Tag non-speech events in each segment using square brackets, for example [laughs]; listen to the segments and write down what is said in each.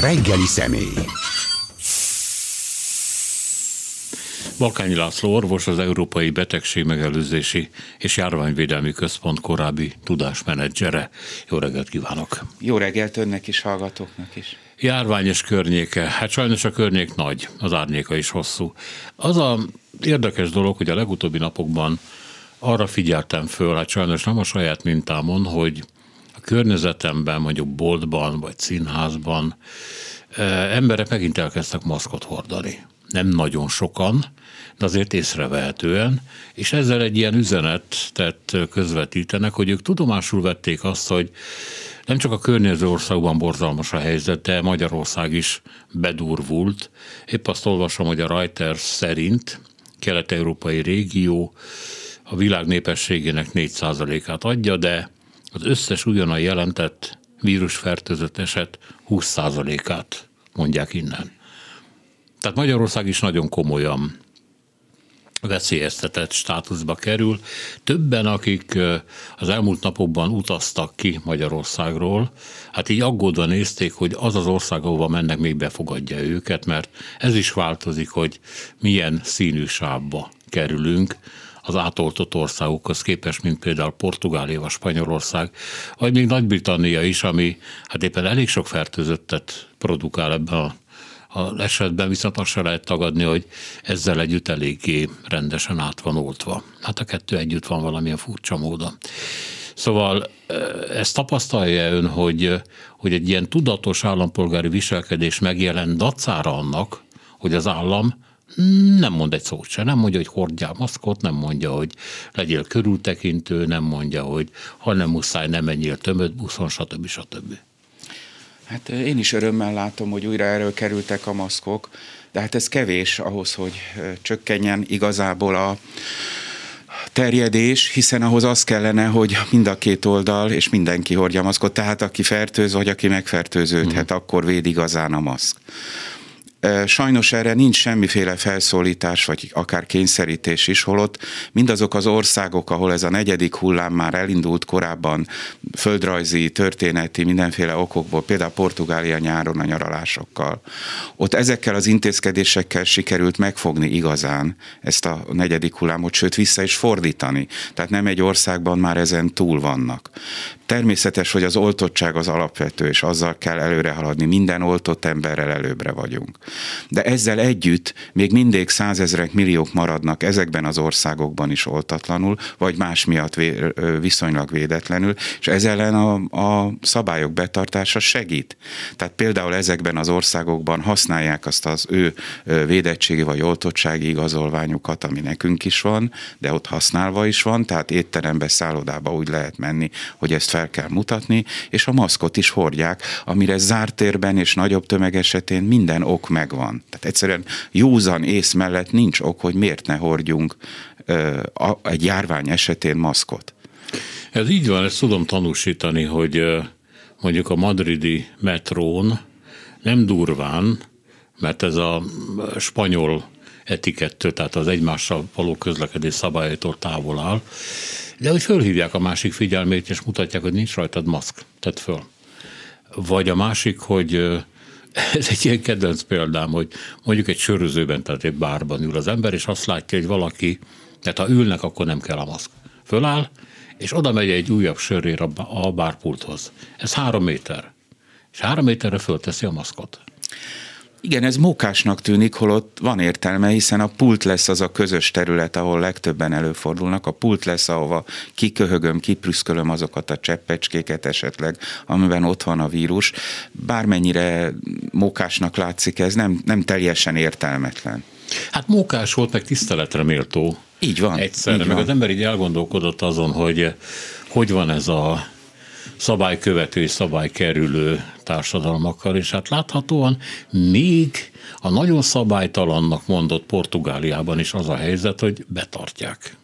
Reggeli személy. Balkányi László orvos, az Európai Betegség Megelőzési és Járványvédelmi Központ korábbi tudásmenedzsere. Jó reggelt kívánok! Jó reggelt önnek is, hallgatóknak is. Járványos környéke. Hát sajnos a környék nagy, az árnyéka is hosszú. Az a érdekes dolog, hogy a legutóbbi napokban arra figyeltem föl, hát sajnos nem a saját mintámon, hogy környezetemben, mondjuk boltban vagy színházban emberek megint elkezdtek maszkot hordani. Nem nagyon sokan, de azért észrevehetően, és ezzel egy ilyen üzenetet közvetítenek, hogy ők tudomásul vették azt, hogy nem csak a környező országban borzalmas a helyzet, de Magyarország is bedurvult. Épp azt olvasom, hogy a Reuters szerint kelet-európai régió a világ népességének 4%-át adja, de az összes ugyanan jelentett vírusfertőzött eset 20%-át mondják innen. Tehát Magyarország is nagyon komolyan veszélyeztetett státuszba kerül. Többen, akik az elmúlt napokban utaztak ki Magyarországról, hát így aggódva nézték, hogy az az ország, ahova mennek, még befogadja őket, mert ez is változik, hogy milyen színű kerülünk az átoltott országokhoz képest, mint például Portugália vagy Spanyolország, vagy még Nagy-Britannia is, ami hát éppen elég sok fertőzöttet produkál ebben a a esetben viszont azt se lehet tagadni, hogy ezzel együtt eléggé rendesen át van oltva. Hát a kettő együtt van valamilyen furcsa módon. Szóval ezt tapasztalja ön, hogy, hogy egy ilyen tudatos állampolgári viselkedés megjelent dacára annak, hogy az állam nem mond egy szót se, nem mondja, hogy hordjál maszkot, nem mondja, hogy legyél körültekintő, nem mondja, hogy ha nem muszáj, nem menjél tömött buszon, stb. stb. Hát én is örömmel látom, hogy újra erről kerültek a maszkok, de hát ez kevés ahhoz, hogy csökkenjen igazából a terjedés, hiszen ahhoz az kellene, hogy mind a két oldal és mindenki hordja a maszkot, tehát aki fertőz, vagy aki megfertőződhet, mm. akkor véd igazán a maszk. Sajnos erre nincs semmiféle felszólítás, vagy akár kényszerítés is, holott mindazok az országok, ahol ez a negyedik hullám már elindult korábban, földrajzi, történeti, mindenféle okokból, például Portugália nyáron a nyaralásokkal, ott ezekkel az intézkedésekkel sikerült megfogni igazán ezt a negyedik hullámot, sőt vissza is fordítani. Tehát nem egy országban már ezen túl vannak. Természetes, hogy az oltottság az alapvető, és azzal kell előre haladni. Minden oltott emberrel előbbre vagyunk. De ezzel együtt még mindig százezrek, milliók maradnak ezekben az országokban is oltatlanul, vagy más miatt viszonylag védetlenül, és ez ellen a, a szabályok betartása segít. Tehát például ezekben az országokban használják azt az ő védettségi vagy oltottsági igazolványukat, ami nekünk is van, de ott használva is van, tehát étterembe, szállodába úgy lehet menni, hogy ezt fel kell mutatni, és a maszkot is hordják, amire zárt térben és nagyobb tömeg esetén minden ok megvan. Tehát egyszerűen józan ész mellett nincs ok, hogy miért ne hordjunk egy járvány esetén maszkot. Ez így van, ezt tudom tanúsítani, hogy mondjuk a madridi metrón nem durván, mert ez a spanyol etikettől, tehát az egymással való közlekedés szabályától távol áll, de hogy fölhívják a másik figyelmét, és mutatják, hogy nincs rajtad maszk, tedd föl. Vagy a másik, hogy [laughs] ez egy ilyen kedvenc példám, hogy mondjuk egy sörözőben, tehát egy bárban ül az ember, és azt látja, hogy valaki, tehát ha ülnek, akkor nem kell a maszk. Föláll, és oda megy egy újabb sörér a bárpulthoz. Ez három méter. És három méterre fölteszi a maszkot. Igen, ez mókásnak tűnik, holott van értelme, hiszen a pult lesz az a közös terület, ahol legtöbben előfordulnak. A pult lesz, ahova kiköhögöm, kiprüszkölöm azokat a cseppecskéket esetleg, amiben ott van a vírus. Bármennyire mókásnak látszik ez, nem, nem teljesen értelmetlen. Hát mókás volt, meg tiszteletre méltó. Így van. Egyszerre, így meg van. az ember így elgondolkodott azon, hogy hogy van ez a szabálykövető és szabálykerülő társadalmakkal, és hát láthatóan még a nagyon szabálytalannak mondott Portugáliában is az a helyzet, hogy betartják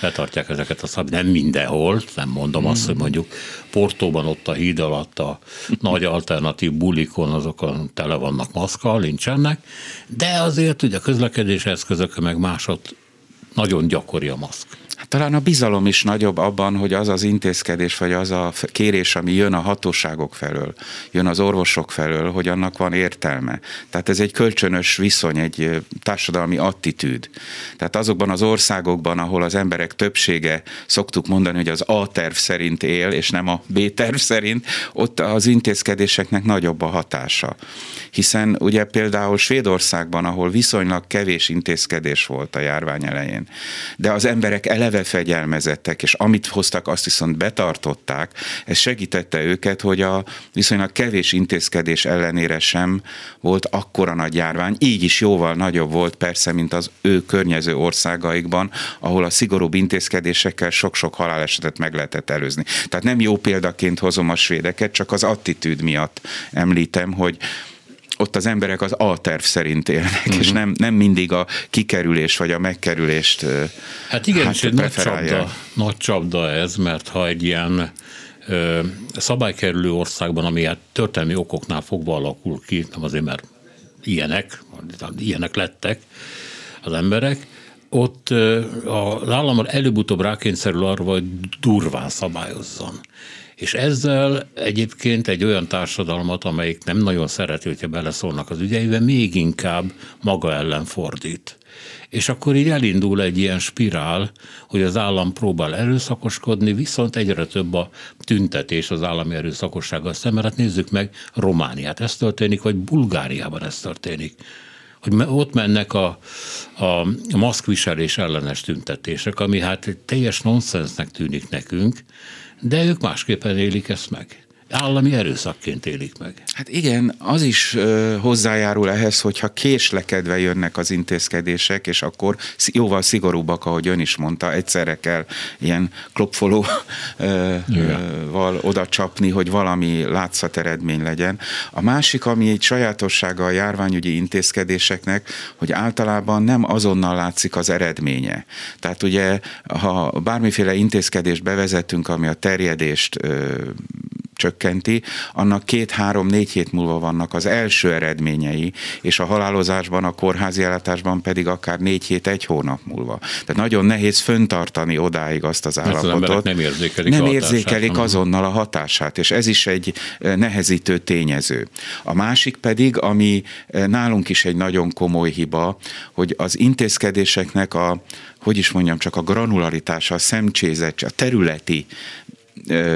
betartják ezeket a szabályokat. Nem mindenhol, nem mondom azt, hogy mondjuk Portóban ott a híd alatt a nagy alternatív bulikon azokon tele vannak maszkal, nincsenek, de azért ugye a közlekedés eszközök meg másod nagyon gyakori a maszk. Hát talán a bizalom is nagyobb abban, hogy az az intézkedés, vagy az a kérés, ami jön a hatóságok felől, jön az orvosok felől, hogy annak van értelme. Tehát ez egy kölcsönös viszony, egy társadalmi attitűd. Tehát azokban az országokban, ahol az emberek többsége szoktuk mondani, hogy az A terv szerint él, és nem a B terv szerint, ott az intézkedéseknek nagyobb a hatása. Hiszen ugye például Svédországban, ahol viszonylag kevés intézkedés volt a járvány elején, de az emberek eleve fegyelmezettek, és amit hoztak, azt viszont betartották, ez segítette őket, hogy a viszonylag kevés intézkedés ellenére sem volt akkora nagy járvány, így is jóval nagyobb volt persze, mint az ő környező országaikban, ahol a szigorúbb intézkedésekkel sok-sok halálesetet meg lehetett előzni. Tehát nem jó példaként hozom a svédeket, csak az attitűd miatt említem, hogy ott az emberek az A-terv szerint élnek, uh-huh. és mhm. nem, nem mindig a kikerülés vagy a megkerülést Hát igen, hát, és egy nagy csapda, nagy csapda ez, mert ha egy ilyen ö, szabálykerülő országban, ami hát történelmi okoknál fogva alakul ki, nem azért, mert ilyenek, ilyenek lettek az emberek, ott az állam előbb-utóbb rákényszerül arra, hogy durván szabályozzon. És ezzel egyébként egy olyan társadalmat, amelyik nem nagyon szereti, hogyha beleszólnak az ügyeibe, még inkább maga ellen fordít. És akkor így elindul egy ilyen spirál, hogy az állam próbál erőszakoskodni, viszont egyre több a tüntetés az állami erőszakossággal szemben. Hát nézzük meg Romániát, ez történik, vagy Bulgáriában ez történik hogy ott mennek a, a maszkviselés ellenes tüntetések, ami hát teljes nonsensnek tűnik nekünk, de ők másképpen élik ezt meg állami erőszakként élik meg. Hát igen, az is ö, hozzájárul ehhez, hogyha késlekedve jönnek az intézkedések, és akkor jóval szigorúbbak, ahogy ön is mondta, egyszerre kell ilyen klopfolóval oda csapni, hogy valami látszat eredmény legyen. A másik, ami egy sajátossága a járványügyi intézkedéseknek, hogy általában nem azonnal látszik az eredménye. Tehát ugye, ha bármiféle intézkedést bevezetünk, ami a terjedést ö, csökkenti, annak két-három-négy hét múlva vannak az első eredményei, és a halálozásban, a kórházi ellátásban pedig akár négy hét, egy hónap múlva. Tehát nagyon nehéz föntartani odáig azt az állapotot. Az nem érzékelik, nem érzékelik azonnal a hatását, és ez is egy eh, nehezítő tényező. A másik pedig, ami eh, nálunk is egy nagyon komoly hiba, hogy az intézkedéseknek a hogy is mondjam, csak a granularitása, a szemcsézet, a területi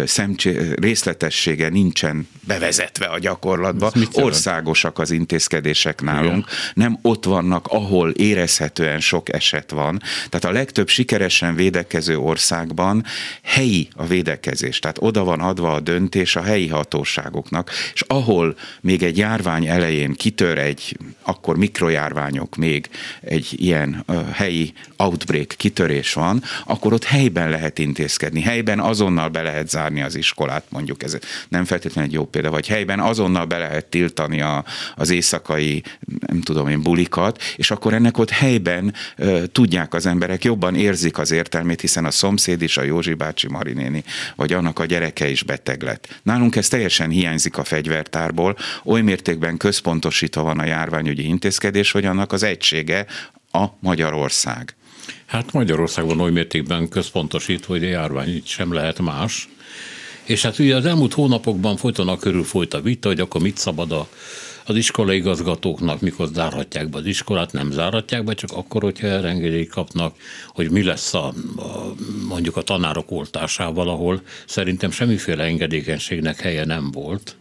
szemcsé, részletessége nincsen bevezetve a gyakorlatba. Országosak az intézkedések nálunk, Igen. nem ott vannak, ahol érezhetően sok eset van. Tehát a legtöbb sikeresen védekező országban helyi a védekezés, tehát oda van adva a döntés a helyi hatóságoknak, és ahol még egy járvány elején kitör egy, akkor mikrojárványok még egy ilyen uh, helyi outbreak kitörés van, akkor ott helyben lehet intézkedni, helyben azonnal be lehet zárni az iskolát, mondjuk ez nem feltétlenül egy jó példa, vagy helyben azonnal be lehet tiltani a, az éjszakai, nem tudom én, bulikat, és akkor ennek ott helyben uh, tudják az emberek, jobban érzik az értelmét, hiszen a szomszéd is, a Józsi bácsi Marinéni, vagy annak a gyereke is beteg lett. Nálunk ez teljesen hiányzik a fegyvertárból, oly mértékben központosítva van a járványügyi intézkedés, hogy annak az egysége a Magyarország. Hát Magyarországon oly mértékben központosít, hogy a járvány sem lehet más. És hát ugye az elmúlt hónapokban folyton körül folyt a vita, hogy akkor mit szabad a, az iskolai igazgatóknak, mikor zárhatják be az iskolát, nem zárhatják be, csak akkor, hogyha engedélyt kapnak, hogy mi lesz a, a, mondjuk a tanárok oltásával, ahol szerintem semmiféle engedékenységnek helye nem volt,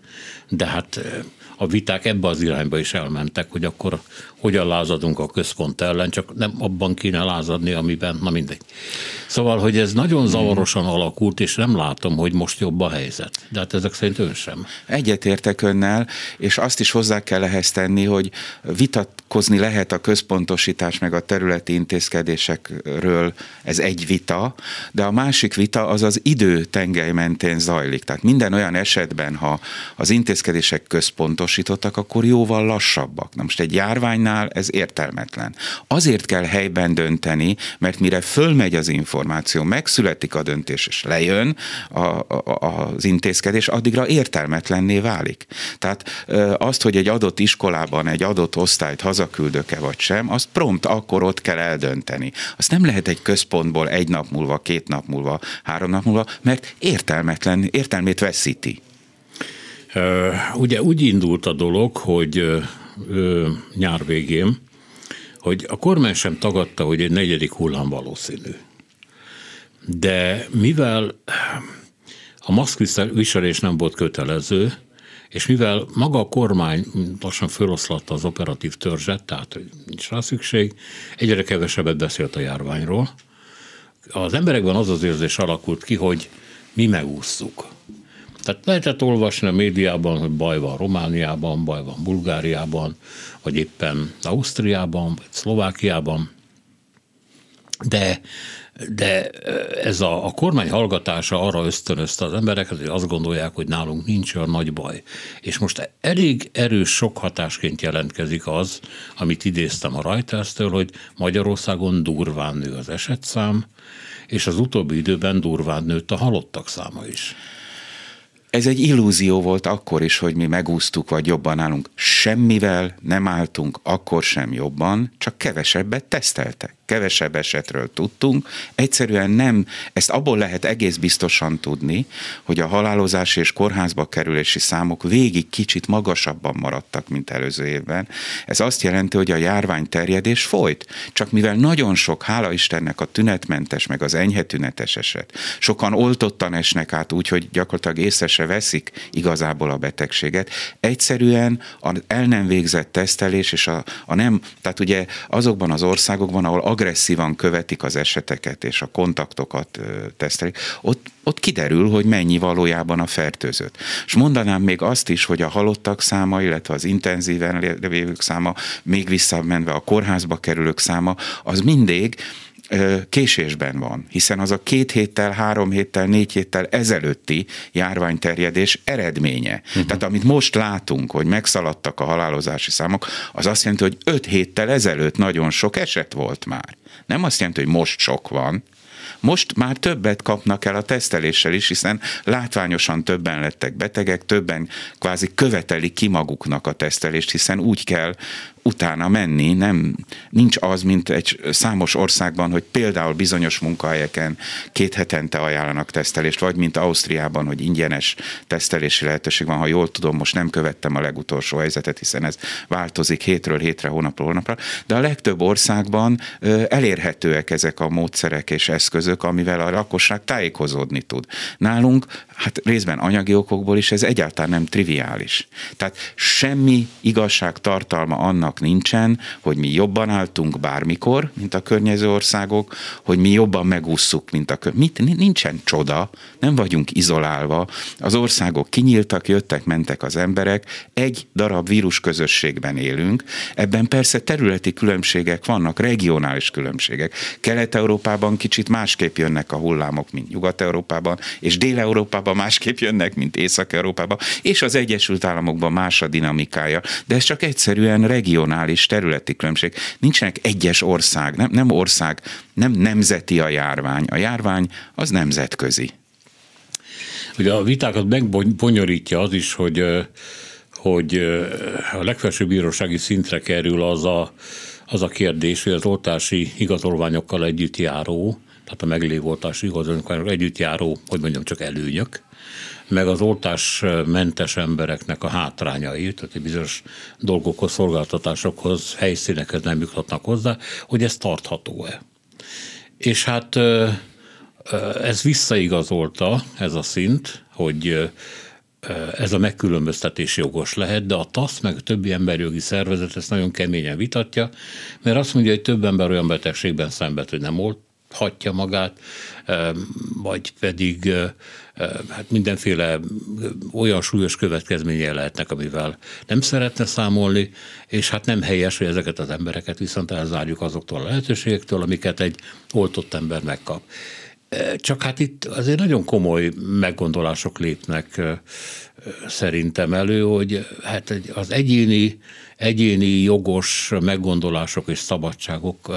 de hát a viták ebbe az irányba is elmentek, hogy akkor hogyan lázadunk a központ ellen, csak nem abban kéne lázadni, amiben, na mindegy. Szóval, hogy ez nagyon zavarosan alakult, és nem látom, hogy most jobb a helyzet. De hát ezek szerint ön sem. Egyetértek önnel, és azt is hozzá kell ehhez tenni, hogy vitatkozni lehet a központosítás meg a területi intézkedésekről, ez egy vita, de a másik vita az az idő tengely mentén zajlik. Tehát minden olyan esetben, ha az intézkedések központosítottak, akkor jóval lassabbak. Na most egy járványnál ez értelmetlen. Azért kell helyben dönteni, mert mire fölmegy az információ, megszületik a döntés, és lejön a, a, az intézkedés, addigra értelmetlenné válik. Tehát azt, hogy egy adott iskolában egy adott osztályt hazaküldök-e vagy sem, azt prompt akkor ott kell eldönteni. Azt nem lehet egy központból egy nap múlva, két nap múlva, három nap múlva, mert értelmetlen, értelmét veszíti. Ugye úgy indult a dolog, hogy nyár végén, hogy a kormány sem tagadta, hogy egy negyedik hullám valószínű. De mivel a maszkviselés nem volt kötelező, és mivel maga a kormány lassan feloszlatta az operatív törzset, tehát nincs rá szükség, egyre kevesebbet beszélt a járványról. Az emberekben az az érzés alakult ki, hogy mi megúsztuk. Tehát lehetett olvasni a médiában, hogy baj van Romániában, baj van Bulgáriában, vagy éppen Ausztriában, vagy Szlovákiában, de de ez a, a kormány hallgatása arra ösztönözte az embereket, hogy azt gondolják, hogy nálunk nincs olyan nagy baj. És most elég erős sok hatásként jelentkezik az, amit idéztem a Reuters-től, hogy Magyarországon durván nő az esetszám, és az utóbbi időben durván nőtt a halottak száma is. Ez egy illúzió volt akkor is, hogy mi megúsztuk, vagy jobban állunk. Semmivel nem álltunk akkor sem jobban, csak kevesebbet teszteltek kevesebb esetről tudtunk. Egyszerűen nem, ezt abból lehet egész biztosan tudni, hogy a halálozási és kórházba kerülési számok végig kicsit magasabban maradtak, mint előző évben. Ez azt jelenti, hogy a járvány terjedés folyt, csak mivel nagyon sok, hála Istennek a tünetmentes, meg az enyhe tünetes eset, sokan oltottan esnek át úgy, hogy gyakorlatilag észre se veszik igazából a betegséget, egyszerűen az el nem végzett tesztelés és a, a nem, tehát ugye azokban az országokban, ahol agresszívan követik az eseteket és a kontaktokat tesztelik, ott, ott kiderül, hogy mennyi valójában a fertőzött. És mondanám még azt is, hogy a halottak száma, illetve az intenzíven lévők száma, még visszamenve a kórházba kerülők száma, az mindig késésben van, hiszen az a két héttel, három héttel, négy héttel ezelőtti járványterjedés eredménye. Uh-huh. Tehát amit most látunk, hogy megszaladtak a halálozási számok, az azt jelenti, hogy öt héttel ezelőtt nagyon sok eset volt már. Nem azt jelenti, hogy most sok van, most már többet kapnak el a teszteléssel is, hiszen látványosan többen lettek betegek, többen kvázi követelik ki maguknak a tesztelést, hiszen úgy kell utána menni, nem, nincs az, mint egy számos országban, hogy például bizonyos munkahelyeken két hetente ajánlanak tesztelést, vagy mint Ausztriában, hogy ingyenes tesztelési lehetőség van, ha jól tudom, most nem követtem a legutolsó helyzetet, hiszen ez változik hétről hétre, hónapról hónapra, de a legtöbb országban elérhetőek ezek a módszerek és eszközök, amivel a lakosság tájékozódni tud. Nálunk, hát részben anyagi okokból is ez egyáltalán nem triviális. Tehát semmi igazság tartalma annak, annak nincsen, hogy mi jobban álltunk bármikor, mint a környező országok, hogy mi jobban megússzuk, mint a kör... Mit? Nincsen csoda, nem vagyunk izolálva. Az országok kinyíltak, jöttek, mentek az emberek, egy darab vírus közösségben élünk. Ebben persze területi különbségek vannak, regionális különbségek. Kelet-Európában kicsit másképp jönnek a hullámok, mint Nyugat-Európában, és Dél-Európában másképp jönnek, mint Észak-Európában, és az Egyesült Államokban más a dinamikája. De ez csak egyszerűen regionális regionális területi különbség. Nincsenek egyes ország, nem, nem ország, nem nemzeti a járvány. A járvány az nemzetközi. Ugye a vitákat megbonyolítja az is, hogy hogy a legfelsőbb bírósági szintre kerül az a, az a kérdés, hogy az oltási igazolványokkal együtt járó, tehát a meglévő oltási igazolványokkal együtt járó, hogy mondjam, csak előnyök, meg az oltásmentes embereknek a hátrányai, tehát egy bizonyos dolgokhoz, szolgáltatásokhoz, helyszínekhez nem juthatnak hozzá, hogy ez tartható-e. És hát ez visszaigazolta ez a szint, hogy ez a megkülönböztetés jogos lehet, de a TASZ meg a többi emberjogi szervezet ezt nagyon keményen vitatja, mert azt mondja, hogy több ember olyan betegségben szenved, hogy nem olthatja magát, vagy pedig hát mindenféle olyan súlyos következménye lehetnek, amivel nem szeretne számolni, és hát nem helyes, hogy ezeket az embereket viszont elzárjuk azoktól a lehetőségektől, amiket egy oltott ember megkap. Csak hát itt azért nagyon komoly meggondolások lépnek szerintem elő, hogy hát az egyéni, egyéni jogos meggondolások és szabadságok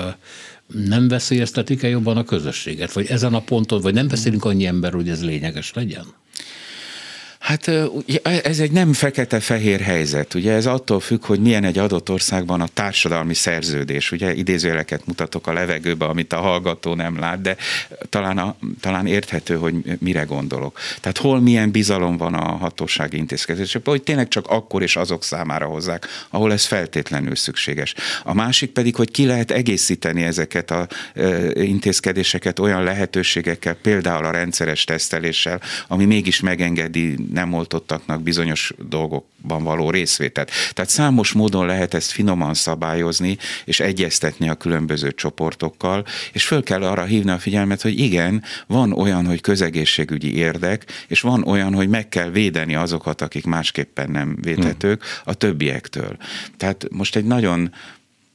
nem veszélyeztetik-e jobban a közösséget? Vagy ezen a ponton, vagy nem beszélünk annyi ember, hogy ez lényeges legyen? Hát ez egy nem fekete-fehér helyzet. Ugye ez attól függ, hogy milyen egy adott országban a társadalmi szerződés. Ugye idézőjeleket mutatok a levegőbe, amit a hallgató nem lát, de talán, a, talán érthető, hogy mire gondolok. Tehát hol milyen bizalom van a hatósági intézkedésekben, hogy tényleg csak akkor és azok számára hozzák, ahol ez feltétlenül szükséges. A másik pedig, hogy ki lehet egészíteni ezeket a e, intézkedéseket olyan lehetőségekkel, például a rendszeres teszteléssel, ami mégis megengedi nem oltottaknak bizonyos dolgokban való részvételt. Tehát számos módon lehet ezt finoman szabályozni, és egyeztetni a különböző csoportokkal, és föl kell arra hívni a figyelmet, hogy igen, van olyan, hogy közegészségügyi érdek, és van olyan, hogy meg kell védeni azokat, akik másképpen nem védhetők a többiektől. Tehát most egy nagyon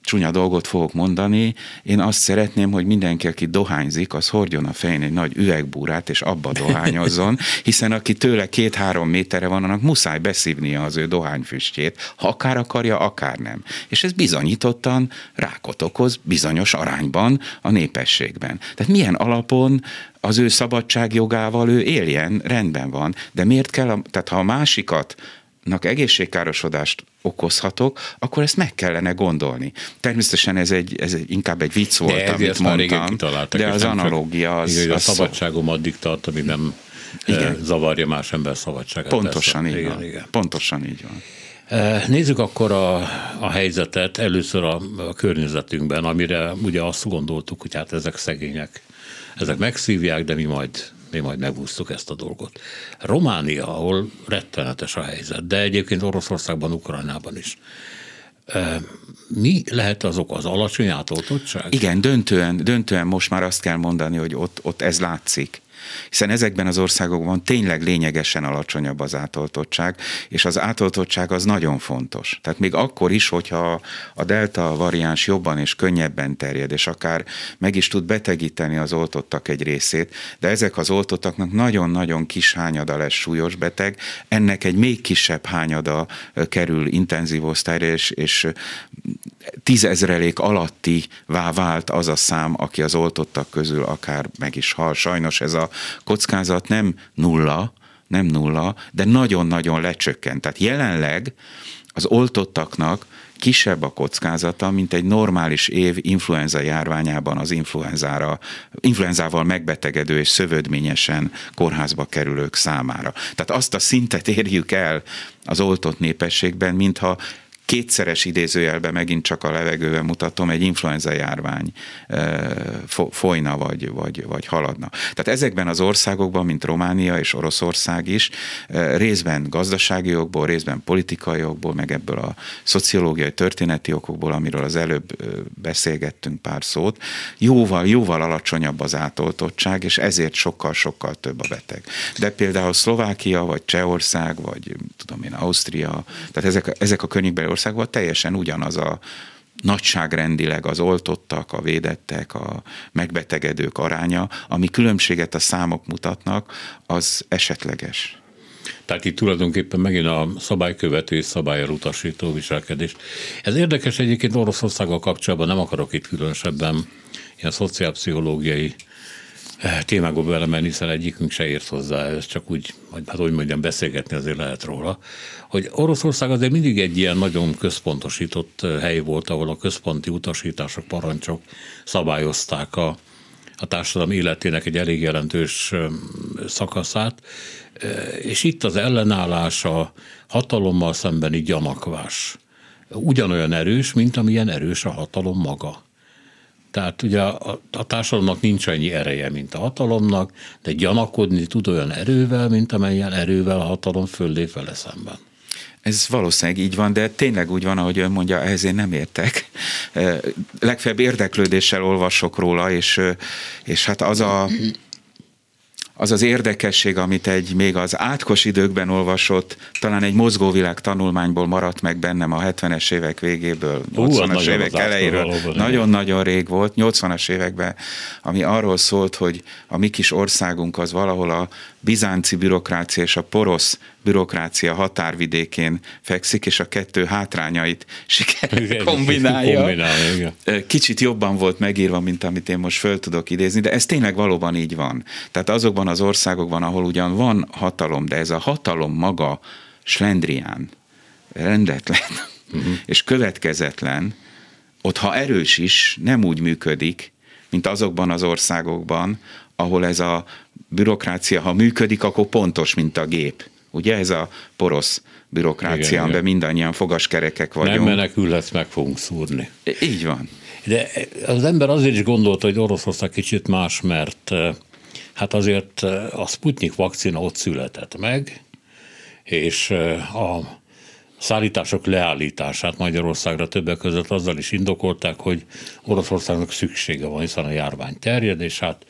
csúnya dolgot fogok mondani, én azt szeretném, hogy mindenki, aki dohányzik, az hordjon a fején egy nagy üvegbúrát, és abba dohányozzon, [laughs] hiszen aki tőle két-három méterre van, annak muszáj beszívnia az ő dohányfüstjét, ha akár akarja, akár nem. És ez bizonyítottan rákot okoz bizonyos arányban a népességben. Tehát milyen alapon az ő szabadságjogával ő éljen, rendben van, de miért kell, a, tehát ha a másikat egészségkárosodást okozhatok, akkor ezt meg kellene gondolni. Természetesen ez egy, ez egy inkább egy vicc volt, de amit mondtam, de az analógia az... Igen, az a szabadságom addig tart, ami nem igen. zavarja más ember szabadságát. Pontosan persze. így igen, van. Igen. Pontosan így van. Nézzük akkor a, a helyzetet először a, a környezetünkben, amire ugye azt gondoltuk, hogy hát ezek szegények, ezek megszívják, de mi majd mi majd megúsztuk ezt a dolgot. Románia, ahol rettenetes a helyzet, de egyébként Oroszországban, Ukrajnában is. Mi lehet azok az alacsony átoltottság? Igen, döntően, döntően most már azt kell mondani, hogy ott, ott ez látszik hiszen ezekben az országokban tényleg lényegesen alacsonyabb az átoltottság, és az átoltottság az nagyon fontos. Tehát még akkor is, hogyha a delta variáns jobban és könnyebben terjed, és akár meg is tud betegíteni az oltottak egy részét, de ezek az oltottaknak nagyon-nagyon kis hányada lesz súlyos beteg, ennek egy még kisebb hányada kerül intenzív osztályra, és, és tízezrelék alatti vált az a szám, aki az oltottak közül akár meg is hal. Sajnos ez a kockázat nem nulla, nem nulla, de nagyon-nagyon lecsökkent. Tehát jelenleg az oltottaknak kisebb a kockázata, mint egy normális év influenza járványában az influenzára, influenzával megbetegedő és szövődményesen kórházba kerülők számára. Tehát azt a szintet érjük el az oltott népességben, mintha kétszeres idézőjelben megint csak a levegőben mutatom, egy influenza járvány folyna vagy, vagy, vagy haladna. Tehát ezekben az országokban, mint Románia és Oroszország is, részben gazdasági okból, részben politikai okból, meg ebből a szociológiai, történeti okokból, amiről az előbb beszélgettünk pár szót, jóval, jóval alacsonyabb az átoltottság, és ezért sokkal-sokkal több a beteg. De például Szlovákia, vagy Csehország, vagy tudom én, Ausztria, tehát ezek, ezek a környékbeli országban teljesen ugyanaz a nagyságrendileg az oltottak, a védettek, a megbetegedők aránya, ami különbséget a számok mutatnak, az esetleges. Tehát itt tulajdonképpen megint a szabálykövető és szabályra utasító viselkedés. Ez érdekes egyébként Oroszországgal kapcsolatban, nem akarok itt különösebben ilyen szociálpszichológiai témákba belemenni, hiszen egyikünk se ért hozzá, ez csak úgy, hát hogy mondjam, beszélgetni azért lehet róla, hogy Oroszország azért mindig egy ilyen nagyon központosított hely volt, ahol a központi utasítások, parancsok szabályozták a, a társadalom életének egy elég jelentős szakaszát, és itt az ellenállás a hatalommal szembeni gyanakvás ugyanolyan erős, mint amilyen erős a hatalom maga. Tehát ugye a, a társadalomnak nincs annyi ereje, mint a hatalomnak, de gyanakodni tud olyan erővel, mint amelyen erővel a hatalom föllép vele szemben. Ez valószínűleg így van, de tényleg úgy van, ahogy ön mondja, ehhez én nem értek. Legfeljebb érdeklődéssel olvasok róla, és, és hát az a az az érdekesség, amit egy még az átkos időkben olvasott, talán egy mozgóvilág tanulmányból maradt meg bennem a 70-es évek végéből, 80-as évek elejéről, nagyon-nagyon rég volt, 80-as években, ami arról szólt, hogy a mi kis országunk az valahol a bizánci bürokrácia és a porosz bürokrácia határvidékén fekszik, és a kettő hátrányait sikerül [laughs] kombinálja. kombinálja Kicsit jobban volt megírva, mint amit én most föl tudok idézni, de ez tényleg valóban így van. Tehát azokban az országokban, ahol ugyan van hatalom, de ez a hatalom maga slendrián, rendetlen uh-huh. [laughs] és következetlen, ott ha erős is, nem úgy működik, mint azokban az országokban, ahol ez a bürokrácia, ha működik, akkor pontos, mint a gép. Ugye ez a porosz bürokrácia, igen, amiben mindannyian fogaskerekek vagyunk. Nem menekülhetsz, meg fogunk szúrni. Így van. De az ember azért is gondolta, hogy Oroszország kicsit más, mert eh, hát azért eh, a Sputnik vakcina ott született meg, és eh, a szállítások leállítását Magyarországra többek között azzal is indokolták, hogy Oroszországnak szüksége van, hiszen a járvány terjed, és hát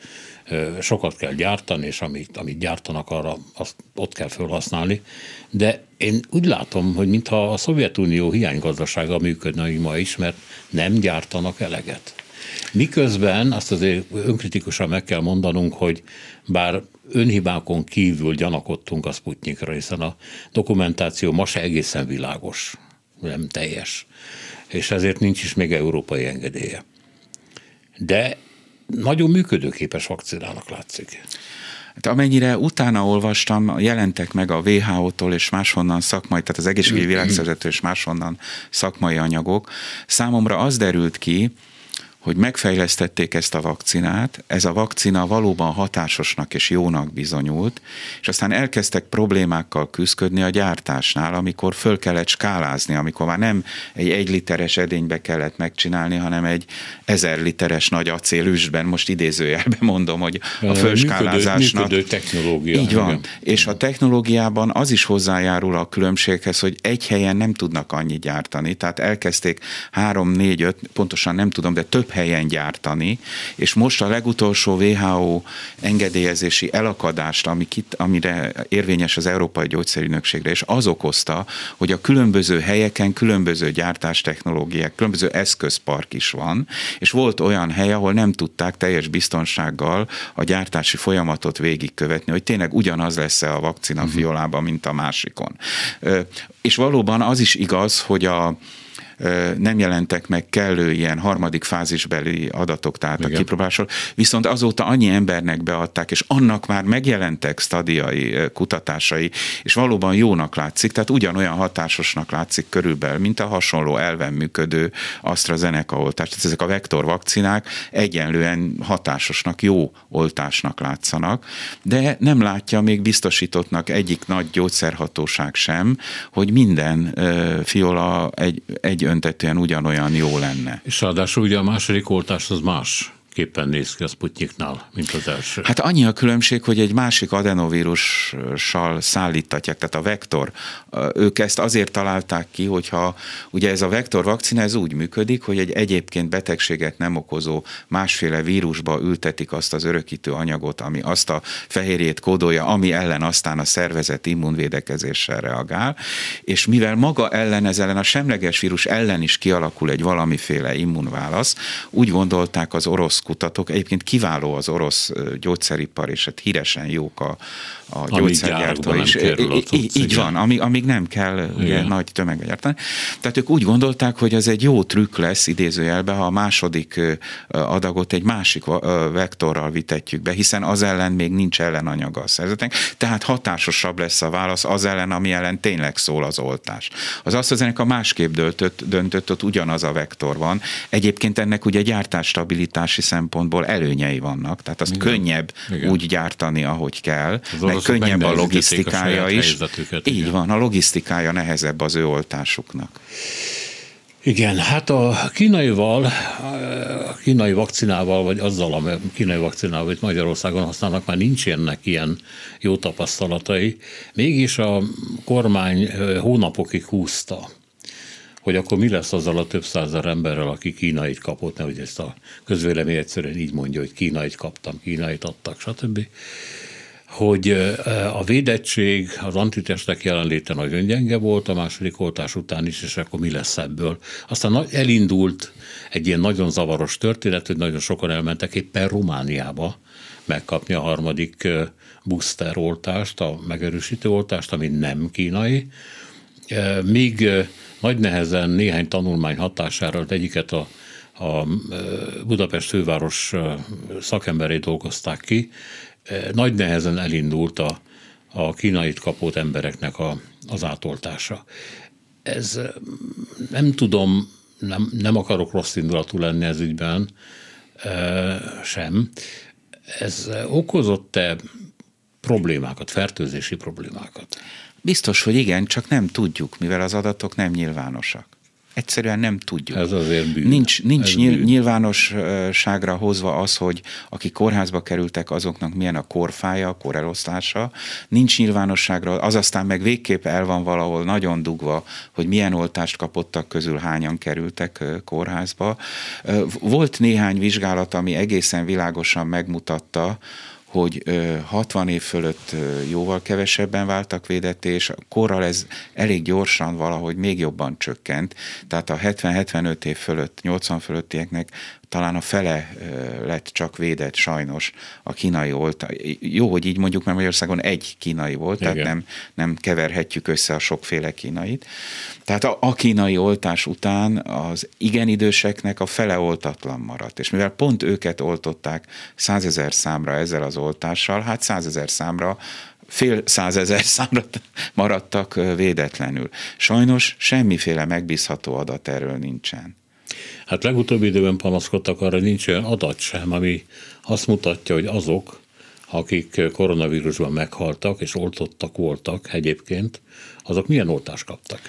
sokat kell gyártani, és amit, amit gyártanak, arra azt ott kell felhasználni. De én úgy látom, hogy mintha a Szovjetunió hiánygazdasága működne ma is, mert nem gyártanak eleget. Miközben azt azért önkritikusan meg kell mondanunk, hogy bár önhibákon kívül gyanakodtunk a Sputnikra, hiszen a dokumentáció ma se egészen világos, nem teljes, és ezért nincs is még európai engedélye. De nagyon működőképes vakcinának látszik. Hát amennyire utána olvastam, jelentek meg a WHO-tól és máshonnan szakmai, tehát az egészségügyi világszervezetől és máshonnan szakmai anyagok. Számomra az derült ki, hogy megfejlesztették ezt a vakcinát, ez a vakcina valóban hatásosnak és jónak bizonyult, és aztán elkezdtek problémákkal küzdködni a gyártásnál, amikor föl kellett skálázni, amikor már nem egy egy literes edénybe kellett megcsinálni, hanem egy ezer literes nagy acélüstben, most idézőjelben mondom, hogy a fölskálázásnak. Működő, működő technológia. Így van. Igen. És a technológiában az is hozzájárul a különbséghez, hogy egy helyen nem tudnak annyit gyártani, tehát elkezdték három, négy, öt, pontosan nem tudom, de több helyen gyártani, és most a legutolsó WHO engedélyezési elakadást, ami kit, amire érvényes az Európai Gyógyszerügynökségre, és az okozta, hogy a különböző helyeken különböző gyártástechnológiák, különböző eszközpark is van, és volt olyan hely, ahol nem tudták teljes biztonsággal a gyártási folyamatot végigkövetni, hogy tényleg ugyanaz lesz-e a vakcina uh-huh. fiolában, mint a másikon. És valóban az is igaz, hogy a nem jelentek meg kellő ilyen harmadik fázisbeli adatok, tehát Igen. a kipróbálásról, viszont azóta annyi embernek beadták, és annak már megjelentek stadiai kutatásai, és valóban jónak látszik, tehát ugyanolyan hatásosnak látszik körülbelül, mint a hasonló elven működő AstraZeneca oltás. Tehát ezek a vektor vakcinák egyenlően hatásosnak, jó oltásnak látszanak, de nem látja még biztosítottnak egyik nagy gyógyszerhatóság sem, hogy minden fiola egy, egy öntetően ugyanolyan jó lenne. És ráadásul ugye a második oltás az más képpen néz ki a Sputniknál, mint az első. Hát annyi a különbség, hogy egy másik adenovírussal szállítatják, tehát a vektor. Ők ezt azért találták ki, hogyha ugye ez a vektor vakcina, ez úgy működik, hogy egy egyébként betegséget nem okozó másféle vírusba ültetik azt az örökítő anyagot, ami azt a fehérjét kódolja, ami ellen aztán a szervezet immunvédekezéssel reagál, és mivel maga ellen, ez ellen a semleges vírus ellen is kialakul egy valamiféle immunválasz, úgy gondolták az orosz kutatók, egyébként kiváló az orosz gyógyszeripar, és hát híresen jók a, a gyógyszergyártó is. Így, így van, amíg, amíg nem kell ugye, nagy tömegbe gyártani. Tehát ők úgy gondolták, hogy ez egy jó trükk lesz idézőjelben, ha a második adagot egy másik vektorral vitetjük be, hiszen az ellen még nincs ellenanyaga a szervezetnek, tehát hatásosabb lesz a válasz az ellen, ami ellen tényleg szól az oltás. Az azt az ennek a másképp döntött, döntött, ott ugyanaz a vektor van. Egyébként ennek ugye gyártásstabilitási szempontból előnyei vannak, tehát azt Igen. könnyebb Igen. úgy gyártani, ahogy kell, meg könnyebb a logisztikája a is. Így igen. van, a logisztikája nehezebb az ő oltásuknak. Igen, hát a kínaival, a kínai vakcinával, vagy azzal a kínai vakcinával, amit Magyarországon használnak, már nincsenek ilyen jó tapasztalatai. Mégis a kormány hónapokig húzta hogy akkor mi lesz azzal a több százer emberrel, aki kínait kapott, nehogy ezt a közvélemény egyszerűen így mondja, hogy kínait kaptam, kínait adtak, stb. Hogy a védettség, az antitestek jelenléte nagyon gyenge volt a második oltás után is, és akkor mi lesz ebből. Aztán elindult egy ilyen nagyon zavaros történet, hogy nagyon sokan elmentek éppen Romániába megkapni a harmadik booster oltást, a megerősítő oltást, ami nem kínai. Míg nagy nehezen néhány tanulmány hatására egyiket a a Budapest főváros szakemberei dolgozták ki, nagy nehezen elindult a, a kínait kapott embereknek a, az átoltása. Ez nem tudom, nem, nem akarok rossz indulatú lenni ez ügyben sem. Ez okozott-e problémákat, fertőzési problémákat? Biztos, hogy igen, csak nem tudjuk, mivel az adatok nem nyilvánosak. Egyszerűen nem tudjuk. Ez azért bűn. Nincs, nincs Ez nyil, bűn. nyilvánosságra hozva az, hogy akik kórházba kerültek, azoknak milyen a korfája, a korelosztása. Nincs nyilvánosságra, az aztán meg végképp el van valahol nagyon dugva, hogy milyen oltást kapottak közül hányan kerültek kórházba. Volt néhány vizsgálat, ami egészen világosan megmutatta, hogy 60 év fölött jóval kevesebben váltak védetté, és korral ez elég gyorsan valahogy még jobban csökkent. Tehát a 70-75 év fölött, 80 fölöttieknek talán a fele lett csak védett sajnos a kínai oltás. Jó, hogy így mondjuk, mert Magyarországon egy kínai volt, Igen. tehát nem, nem keverhetjük össze a sokféle kínait. Tehát a, a kínai oltás után az igen időseknek a fele oltatlan maradt. És mivel pont őket oltották százezer számra ezzel az oltással, hát százezer számra fél százezer számra maradtak védetlenül. Sajnos semmiféle megbízható adat erről nincsen. Hát legutóbbi időben panaszkodtak arra, hogy nincs olyan adat sem, ami azt mutatja, hogy azok, akik koronavírusban meghaltak és oltottak voltak egyébként, azok milyen oltást kaptak.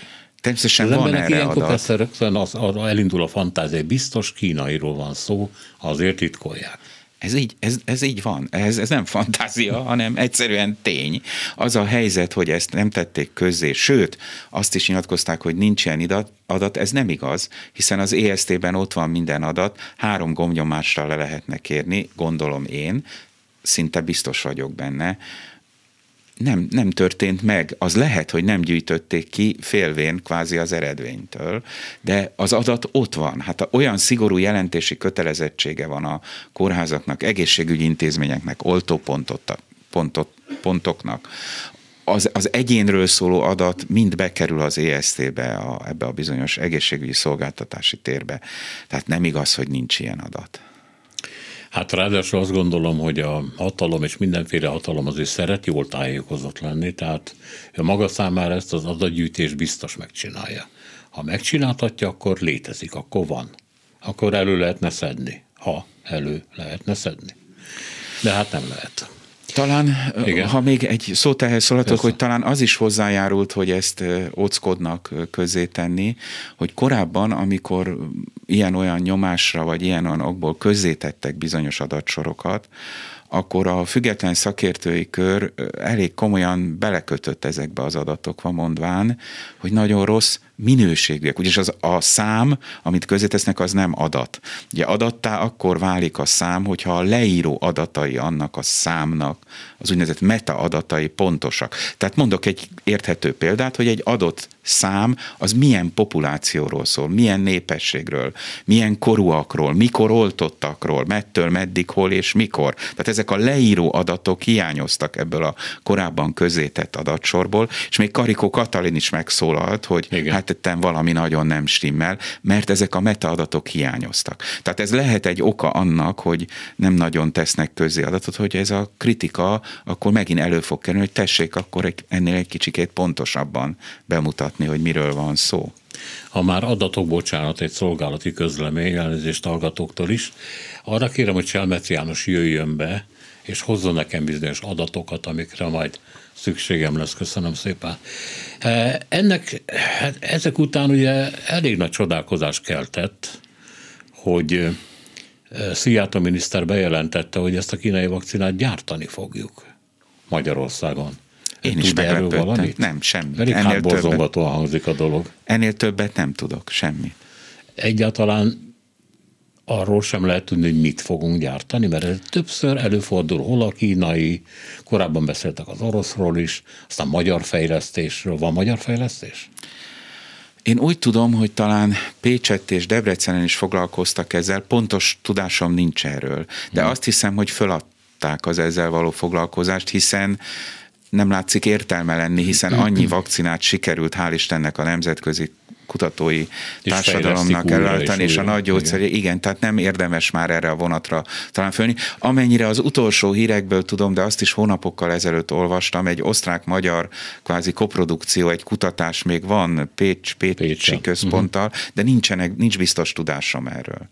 Természetesen az van erre adat. Persze rögtön az, az, elindul a fantázia, biztos kínairól van szó, azért titkolják. Ez így, ez, ez így van. Ez, ez nem fantázia, hanem egyszerűen tény. Az a helyzet, hogy ezt nem tették közzé, sőt, azt is nyilatkozták, hogy nincs ilyen adat, adat, ez nem igaz, hiszen az EST-ben ott van minden adat, három gombnyomásra le lehetne kérni, gondolom én, szinte biztos vagyok benne, nem, nem történt meg. Az lehet, hogy nem gyűjtötték ki félvén kvázi az eredménytől, de az adat ott van. Hát olyan szigorú jelentési kötelezettsége van a kórházaknak, egészségügyi intézményeknek, oltópontot, pontot, pontoknak, az, az egyénről szóló adat mind bekerül az EST-be, a, ebbe a bizonyos egészségügyi szolgáltatási térbe. Tehát nem igaz, hogy nincs ilyen adat. Hát ráadásul azt gondolom, hogy a hatalom és mindenféle hatalom azért szeret jól tájékozott lenni, tehát a maga számára ezt az adatgyűjtés biztos megcsinálja. Ha megcsináltatja, akkor létezik, akkor van. Akkor elő lehetne szedni, ha elő lehetne szedni. De hát nem lehet. Talán, Igen. ha még egy szót ehhez szólhatok, hogy talán az is hozzájárult, hogy ezt óckodnak közé tenni, hogy korábban, amikor ilyen-olyan nyomásra, vagy ilyen-olyan okból közzétettek bizonyos adatsorokat, akkor a független szakértői kör elég komolyan belekötött ezekbe az adatokba, mondván, hogy nagyon rossz minőségűek. Ugyanis az, a szám, amit közétesznek, az nem adat. Ugye adattá akkor válik a szám, hogyha a leíró adatai annak a számnak, az úgynevezett meta adatai pontosak. Tehát mondok egy érthető példát, hogy egy adott szám az milyen populációról szól, milyen népességről, milyen korúakról, mikor oltottakról, mettől, meddig, hol és mikor. Tehát ezek a leíró adatok hiányoztak ebből a korábban közétett adatsorból, és még Karikó Katalin is megszólalt, hogy Igen. hát tettem valami nagyon nem stimmel, mert ezek a metaadatok hiányoztak. Tehát ez lehet egy oka annak, hogy nem nagyon tesznek közé adatot, hogy ez a kritika akkor megint elő fog kerülni, hogy tessék akkor ennél egy kicsikét pontosabban bemutatni, hogy miről van szó. Ha már adatok, bocsánat, egy szolgálati közlemény, elnézést hallgatóktól is, arra kérem, hogy Selmec János jöjjön be, és hozzon nekem bizonyos adatokat, amikre majd szükségem lesz, köszönöm szépen. E, ennek, hát ezek után ugye elég nagy csodálkozás keltett, hogy e, Szijjártó miniszter bejelentette, hogy ezt a kínai vakcinát gyártani fogjuk Magyarországon. Én Tud is valamit? Nem, semmi. Pedig Ennél hangzik a dolog. Ennél többet nem tudok, semmit. Egyáltalán arról sem lehet tudni, hogy mit fogunk gyártani, mert ez többször előfordul, hol a kínai, korábban beszéltek az oroszról is, aztán magyar fejlesztésről. Van magyar fejlesztés? Én úgy tudom, hogy talán Pécsett és Debrecenen is foglalkoztak ezzel, pontos tudásom nincs erről, de hmm. azt hiszem, hogy föladták az ezzel való foglalkozást, hiszen nem látszik értelme lenni, hiszen [clears throat] annyi vakcinát sikerült, hál' Istennek a nemzetközi kutatói és társadalomnak ellátani, és, a nagy gyógyszeré, igen. igen, tehát nem érdemes már erre a vonatra talán fölni. Amennyire az utolsó hírekből tudom, de azt is hónapokkal ezelőtt olvastam, egy osztrák-magyar kvázi koprodukció, egy kutatás még van Pécs, Pécsi Pécsen. központtal, uh-huh. de nincsenek, nincs biztos tudásom erről.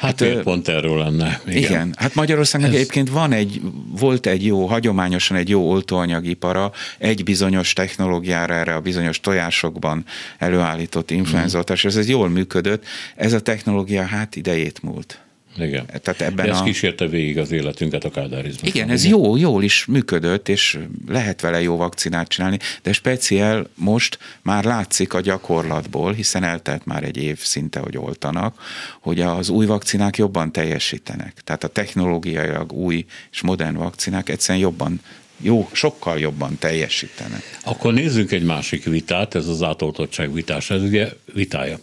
Hát, hát pont erről lenne. Igen, igen hát Magyarországnak Ez... egyébként van egy, volt egy jó, hagyományosan egy jó oltóanyagipara, egy bizonyos technológiára erre a bizonyos tojásokban előállított influenzoltás, mm. ez, ez jól működött, ez a technológia hát idejét múlt. Igen. Tehát ebben De ez a... kísérte végig az életünket a kádárizmusban. Igen, ez jó, jól is működött, és lehet vele jó vakcinát csinálni, de speciál most már látszik a gyakorlatból, hiszen eltelt már egy év szinte, hogy oltanak, hogy az új vakcinák jobban teljesítenek. Tehát a technológiailag új és modern vakcinák egyszerűen jobban jó, sokkal jobban teljesítenek. Akkor nézzünk egy másik vitát, ez az átoltottság vitás, ez ugye vitája.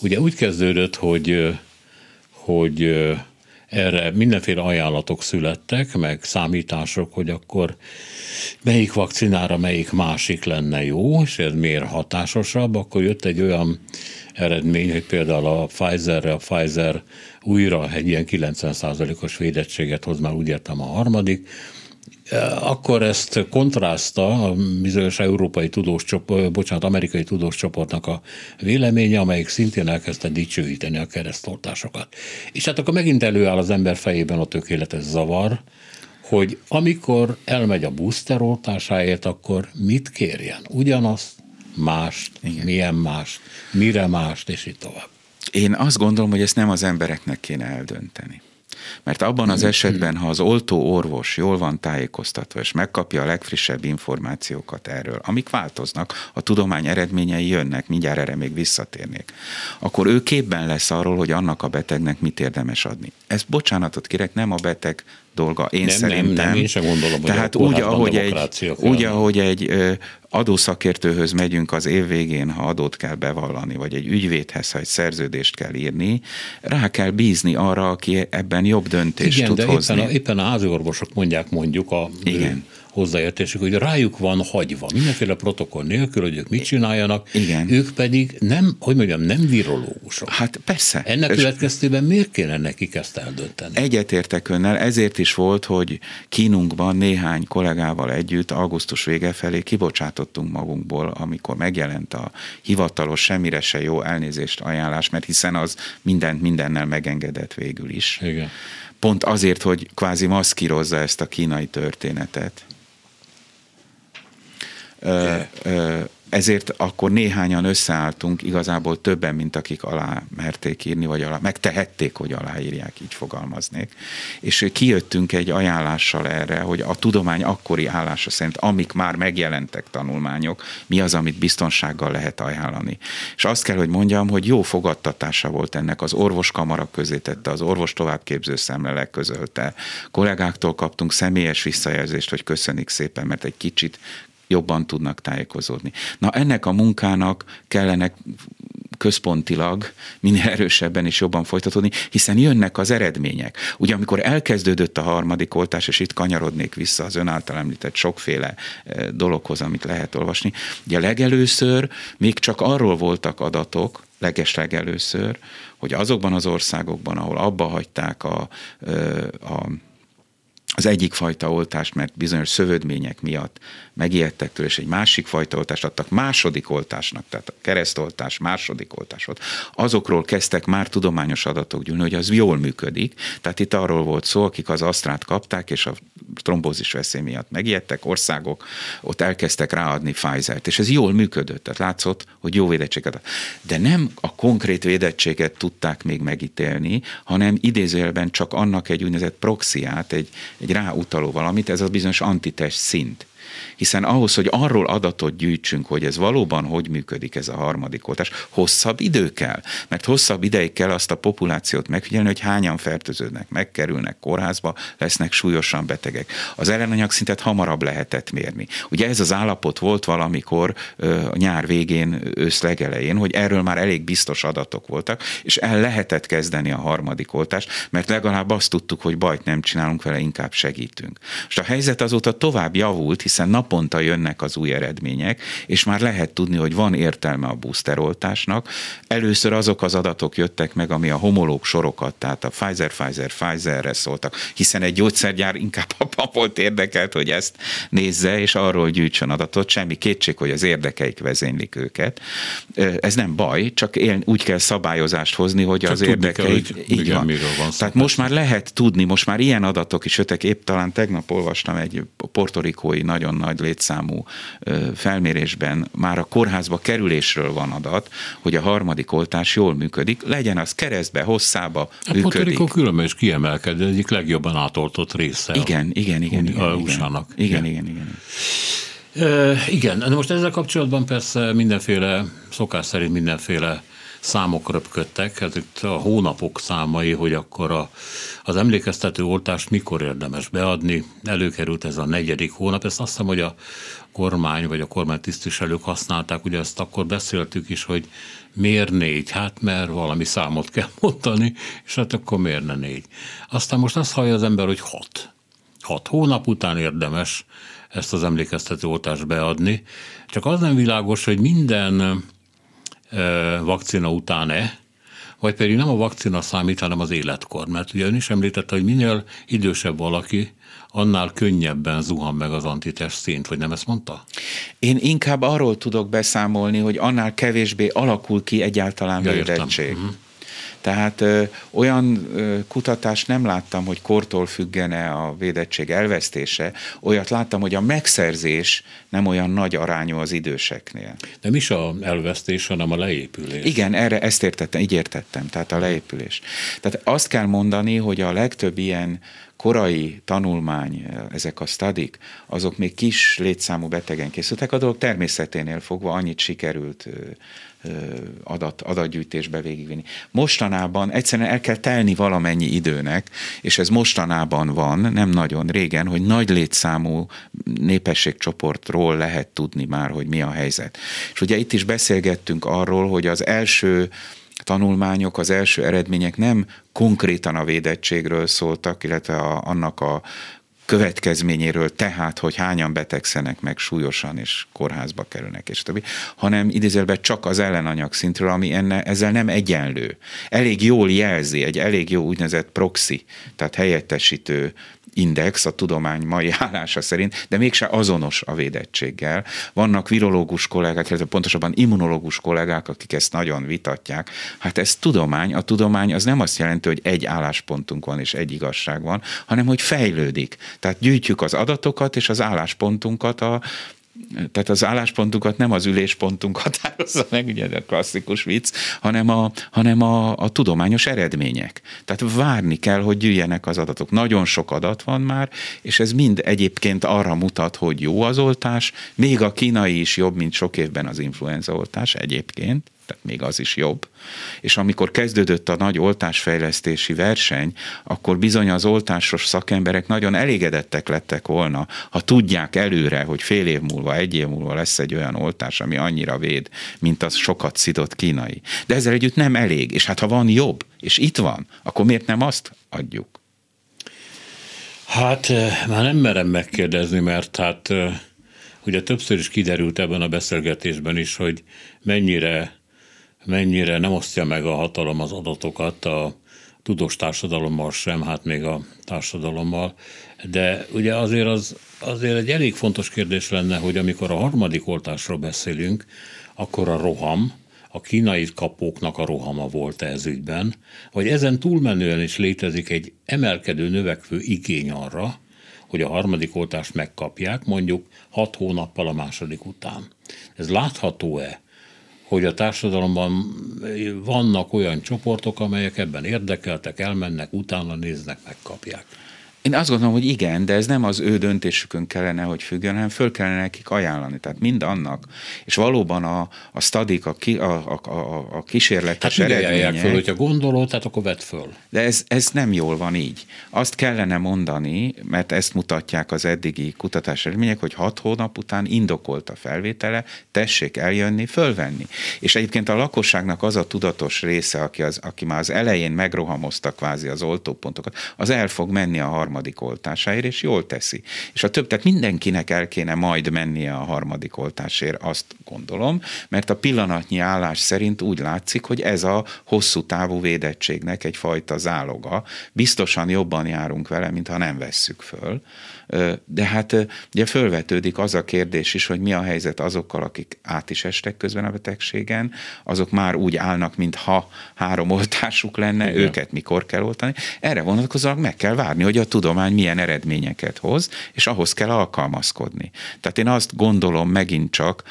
Ugye úgy kezdődött, hogy hogy erre mindenféle ajánlatok születtek, meg számítások, hogy akkor melyik vakcinára melyik másik lenne jó, és ez miért hatásosabb, akkor jött egy olyan eredmény, hogy például a Pfizerre a Pfizer újra egy ilyen 90%-os védettséget hoz, már úgy értem a harmadik, akkor ezt kontraszta a bizonyos európai tudós csoport, bocsánat, amerikai tudós csoportnak a véleménye, amelyik szintén elkezdte dicsőíteni a keresztoltásokat. És hát akkor megint előáll az ember fejében a tökéletes zavar, hogy amikor elmegy a booster oltásáért, akkor mit kérjen? Ugyanazt, mást, Igen. milyen mást, mire mást, és így tovább. Én azt gondolom, hogy ezt nem az embereknek kéne eldönteni. Mert abban az esetben, ha az oltó orvos jól van tájékoztatva, és megkapja a legfrissebb információkat erről, amik változnak, a tudomány eredményei jönnek, mindjárt erre még visszatérnék, akkor ő képben lesz arról, hogy annak a betegnek mit érdemes adni. Ez bocsánatot kérek, nem a beteg dolga. Én nem, szerintem. Nem, nem, én sem gondolom, Tehát úgy, ahogy egy, úgy, ahogy egy adószakértőhöz megyünk az év végén, ha adót kell bevallani, vagy egy ügyvédhez, ha egy szerződést kell írni, rá kell bízni arra, aki ebben jobb döntést Igen, tud de hozni. Éppen a, éppen a háziorvosok mondják mondjuk a Igen hozzáértésük, hogy rájuk van hagyva, mindenféle protokoll nélkül, hogy ők mit csináljanak, Igen. ők pedig nem, hogy mondjam, nem virológusok. Hát persze. Ennek következtében miért kéne nekik ezt eldönteni? Egyetértek önnel, ezért is volt, hogy kínunkban néhány kollégával együtt augusztus vége felé kibocsátottunk magunkból, amikor megjelent a hivatalos, semmire se jó elnézést ajánlás, mert hiszen az mindent mindennel megengedett végül is. Igen. Pont azért, hogy kvázi maszkírozza ezt a kínai történetet ezért akkor néhányan összeálltunk, igazából többen, mint akik alá merték írni, vagy alá, megtehették, hogy aláírják, így fogalmaznék. És kijöttünk egy ajánlással erre, hogy a tudomány akkori állása szerint, amik már megjelentek tanulmányok, mi az, amit biztonsággal lehet ajánlani. És azt kell, hogy mondjam, hogy jó fogadtatása volt ennek, az orvoskamara közé tette, az orvos továbbképző szemlelek közölte, kollégáktól kaptunk személyes visszajelzést, hogy köszönik szépen, mert egy kicsit jobban tudnak tájékozódni. Na ennek a munkának kellene központilag minél erősebben és jobban folytatódni, hiszen jönnek az eredmények. Ugye amikor elkezdődött a harmadik oltás, és itt kanyarodnék vissza az ön által említett sokféle eh, dologhoz, amit lehet olvasni, ugye legelőször még csak arról voltak adatok, legeslegelőször, hogy azokban az országokban, ahol abba hagyták a, eh, a az egyik fajta oltást, mert bizonyos szövődmények miatt megijedtek tőle, és egy másik fajta oltást adtak második oltásnak, tehát a keresztoltás második oltás volt. Azokról kezdtek már tudományos adatok gyűlni, hogy az jól működik. Tehát itt arról volt szó, akik az asztrát kapták, és a trombózis veszély miatt megijedtek, országok ott elkezdtek ráadni Pfizer-t, és ez jól működött, tehát látszott, hogy jó védettséget. De nem a konkrét védettséget tudták még megítélni, hanem idézőjelben csak annak egy úgynevezett proxiát, egy, egy ráutaló valamit, ez a bizonyos antitest szint. Hiszen ahhoz, hogy arról adatot gyűjtsünk, hogy ez valóban hogy működik ez a harmadik oltás, hosszabb idő kell. Mert hosszabb ideig kell azt a populációt megfigyelni, hogy hányan fertőződnek, megkerülnek kórházba, lesznek súlyosan betegek. Az ellenanyag szintet hamarabb lehetett mérni. Ugye ez az állapot volt valamikor a nyár végén, ősz legelején, hogy erről már elég biztos adatok voltak, és el lehetett kezdeni a harmadik oltást, mert legalább azt tudtuk, hogy bajt nem csinálunk vele, inkább segítünk. És a helyzet azóta tovább javult, hiszen naponta jönnek az új eredmények, és már lehet tudni, hogy van értelme a boosteroltásnak. Először azok az adatok jöttek meg, ami a homológ sorokat, tehát a Pfizer, Pfizer, Pfizerre szóltak, hiszen egy gyógyszergyár inkább [laughs] abban volt érdekelt, hogy ezt nézze, és arról gyűjtsön adatot. Semmi kétség, hogy az érdekeik vezénylik őket. Ez nem baj, csak én úgy kell szabályozást hozni, hogy csak az érdekeik... Kell, hogy így van. van Tehát most már lehet tudni, most már ilyen adatok is jöttek, épp talán tegnap olvastam egy portorikói nagyon nagy létszámú felmérésben, már a kórházba kerülésről van adat, hogy a harmadik oltás jól működik, legyen az keresztbe, hosszába a működik. Portorikó különben is kiemelkedő, egyik legjobban átoltott része. Igen, igen, igen. igen, a USA-nak. Igen, igen, igen. igen. Uh, igen, de most ezzel kapcsolatban persze mindenféle, szokás szerint mindenféle számok röpködtek, ez itt a hónapok számai, hogy akkor a, az emlékeztető oltást mikor érdemes beadni. Előkerült ez a negyedik hónap, ezt azt hiszem, hogy a kormány vagy a kormány tisztviselők használták, ugye ezt akkor beszéltük is, hogy miért négy? Hát mert valami számot kell [laughs] mondani, és hát akkor miért ne négy? Aztán most azt hallja az ember, hogy hat. Hat hónap után érdemes ezt az emlékeztető oltást beadni. Csak az nem világos, hogy minden vakcina után-e, vagy pedig nem a vakcina számít, hanem az életkor. Mert ugye ön is említette, hogy minél idősebb valaki, annál könnyebben zuhan meg az antitest szint, vagy nem ezt mondta? Én inkább arról tudok beszámolni, hogy annál kevésbé alakul ki egyáltalán ja, védettség. Uh-huh. Tehát ö, olyan ö, kutatást nem láttam, hogy kortól függene a védettség elvesztése, olyat láttam, hogy a megszerzés nem olyan nagy arányú az időseknél. Nem is a elvesztés, hanem a leépülés. Igen, erre ezt értettem, így értettem, tehát a leépülés. Tehát azt kell mondani, hogy a legtöbb ilyen korai tanulmány, ezek a stadik, azok még kis létszámú betegen készültek, a dolog természeténél fogva annyit sikerült adat, adatgyűjtésbe végigvinni. Mostanában egyszerűen el kell telni valamennyi időnek, és ez mostanában van, nem nagyon régen, hogy nagy létszámú népességcsoportról lehet tudni már, hogy mi a helyzet. És ugye itt is beszélgettünk arról, hogy az első tanulmányok, az első eredmények nem konkrétan a védettségről szóltak, illetve a, annak a következményéről, tehát, hogy hányan betegszenek meg súlyosan, és kórházba kerülnek, és többi, hanem idézőben csak az ellenanyag szintről, ami enne, ezzel nem egyenlő. Elég jól jelzi, egy elég jó úgynevezett proxy, tehát helyettesítő index a tudomány mai [laughs] állása szerint, de mégse azonos a védettséggel. Vannak virológus kollégák, illetve pontosabban immunológus kollégák, akik ezt nagyon vitatják. Hát ez tudomány, a tudomány az nem azt jelenti, hogy egy álláspontunk van és egy igazság van, hanem hogy fejlődik. Tehát gyűjtjük az adatokat és az álláspontunkat a tehát az álláspontunkat nem az üléspontunk határozza meg, ugye a klasszikus vicc, hanem a, hanem a, a tudományos eredmények. Tehát várni kell, hogy gyűjjenek az adatok. Nagyon sok adat van már, és ez mind egyébként arra mutat, hogy jó az oltás, még a kínai is jobb, mint sok évben az influenza oltás egyébként tehát még az is jobb. És amikor kezdődött a nagy oltásfejlesztési verseny, akkor bizony az oltásos szakemberek nagyon elégedettek lettek volna, ha tudják előre, hogy fél év múlva, egy év múlva lesz egy olyan oltás, ami annyira véd, mint az sokat szidott kínai. De ezzel együtt nem elég, és hát ha van jobb, és itt van, akkor miért nem azt adjuk? Hát eh, már nem merem megkérdezni, mert hát eh, ugye többször is kiderült ebben a beszélgetésben is, hogy mennyire mennyire nem osztja meg a hatalom az adatokat a tudós társadalommal sem, hát még a társadalommal, de ugye azért az azért egy elég fontos kérdés lenne, hogy amikor a harmadik oltásról beszélünk, akkor a roham, a kínai kapóknak a rohama volt ez ügyben, vagy ezen túlmenően is létezik egy emelkedő, növekvő igény arra, hogy a harmadik oltást megkapják, mondjuk hat hónappal a második után. Ez látható-e? Hogy a társadalomban vannak olyan csoportok, amelyek ebben érdekeltek, elmennek, utána néznek, megkapják. Én azt gondolom, hogy igen, de ez nem az ő döntésükön kellene, hogy függjön, hanem föl kellene nekik ajánlani. Tehát mind annak, és valóban a, a stadik, a, ki, a, a, a, a kísérletes hát eredmények... föl, hogyha gondolod, tehát akkor vedd föl. De ez, ez nem jól van így. Azt kellene mondani, mert ezt mutatják az eddigi kutatás eredmények, hogy hat hónap után indokolt a felvétele, tessék eljönni, fölvenni. És egyébként a lakosságnak az a tudatos része, aki, az, aki már az elején megrohamozta kvázi az oltópontokat, az el fog menni a harmadik oltásáért, és jól teszi. És a több, tehát mindenkinek el kéne majd mennie a harmadik oltásért, azt gondolom, mert a pillanatnyi állás szerint úgy látszik, hogy ez a hosszú távú védettségnek egyfajta záloga. Biztosan jobban járunk vele, mint ha nem vesszük föl. De hát ugye fölvetődik az a kérdés is, hogy mi a helyzet azokkal, akik át is estek közben a betegségen, azok már úgy állnak, mintha három oltásuk lenne, Igen. őket mikor kell oltani. Erre vonatkozóan meg kell várni, hogy a tudomány milyen eredményeket hoz, és ahhoz kell alkalmazkodni. Tehát én azt gondolom megint csak,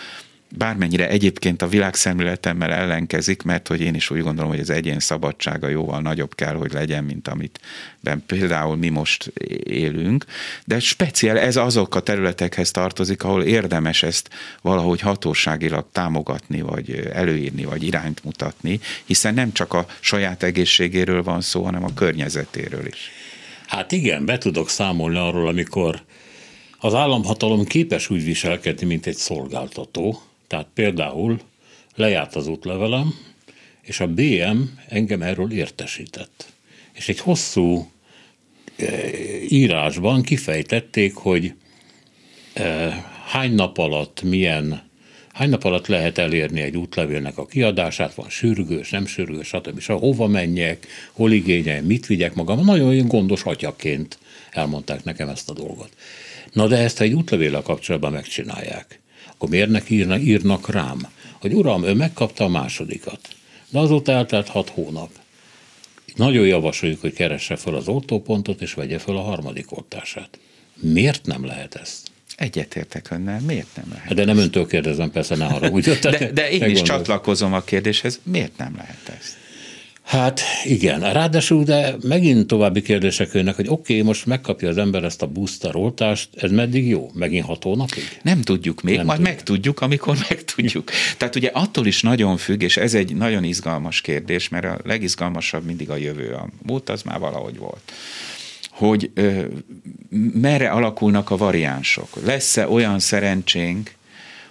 bármennyire egyébként a világszemléletemmel ellenkezik, mert hogy én is úgy gondolom, hogy az egyén szabadsága jóval nagyobb kell, hogy legyen, mint amit ben például mi most élünk, de speciál ez azok a területekhez tartozik, ahol érdemes ezt valahogy hatóságilag támogatni, vagy előírni, vagy irányt mutatni, hiszen nem csak a saját egészségéről van szó, hanem a környezetéről is. Hát igen, be tudok számolni arról, amikor az államhatalom képes úgy viselkedni, mint egy szolgáltató, tehát például lejárt az útlevelem, és a BM engem erről értesített. És egy hosszú e, írásban kifejtették, hogy e, hány nap alatt milyen hány nap alatt lehet elérni egy útlevélnek a kiadását, van sürgős, nem sürgős, stb. És hova menjek, hol igényeljem, mit vigyek magam. Nagyon gondos atyaként elmondták nekem ezt a dolgot. Na de ezt egy útlevéllel kapcsolatban megcsinálják akkor miért írnak, írnak rám, hogy uram, ő megkapta a másodikat. De azóta eltelt hat hónap. Nagyon javasoljuk, hogy keresse fel az oltópontot, és vegye fel a harmadik oltását. Miért nem lehet ezt? Egyetértek önnel, miért nem lehet? De nem öntől kérdezem, persze ne haragudjon. de, de én is csatlakozom a kérdéshez, miért nem lehet ezt? Hát igen, ráadásul de megint további kérdések jönnek, hogy oké, okay, most megkapja az ember ezt a booster oltást, ez meddig jó? Megint hat hónapig? Nem tudjuk még, Nem majd tudjuk. megtudjuk, amikor [laughs] megtudjuk. Tehát ugye attól is nagyon függ, és ez egy nagyon izgalmas kérdés, mert a legizgalmasabb mindig a jövő. A múlt az már valahogy volt hogy ö, merre alakulnak a variánsok. Lesz-e olyan szerencsénk,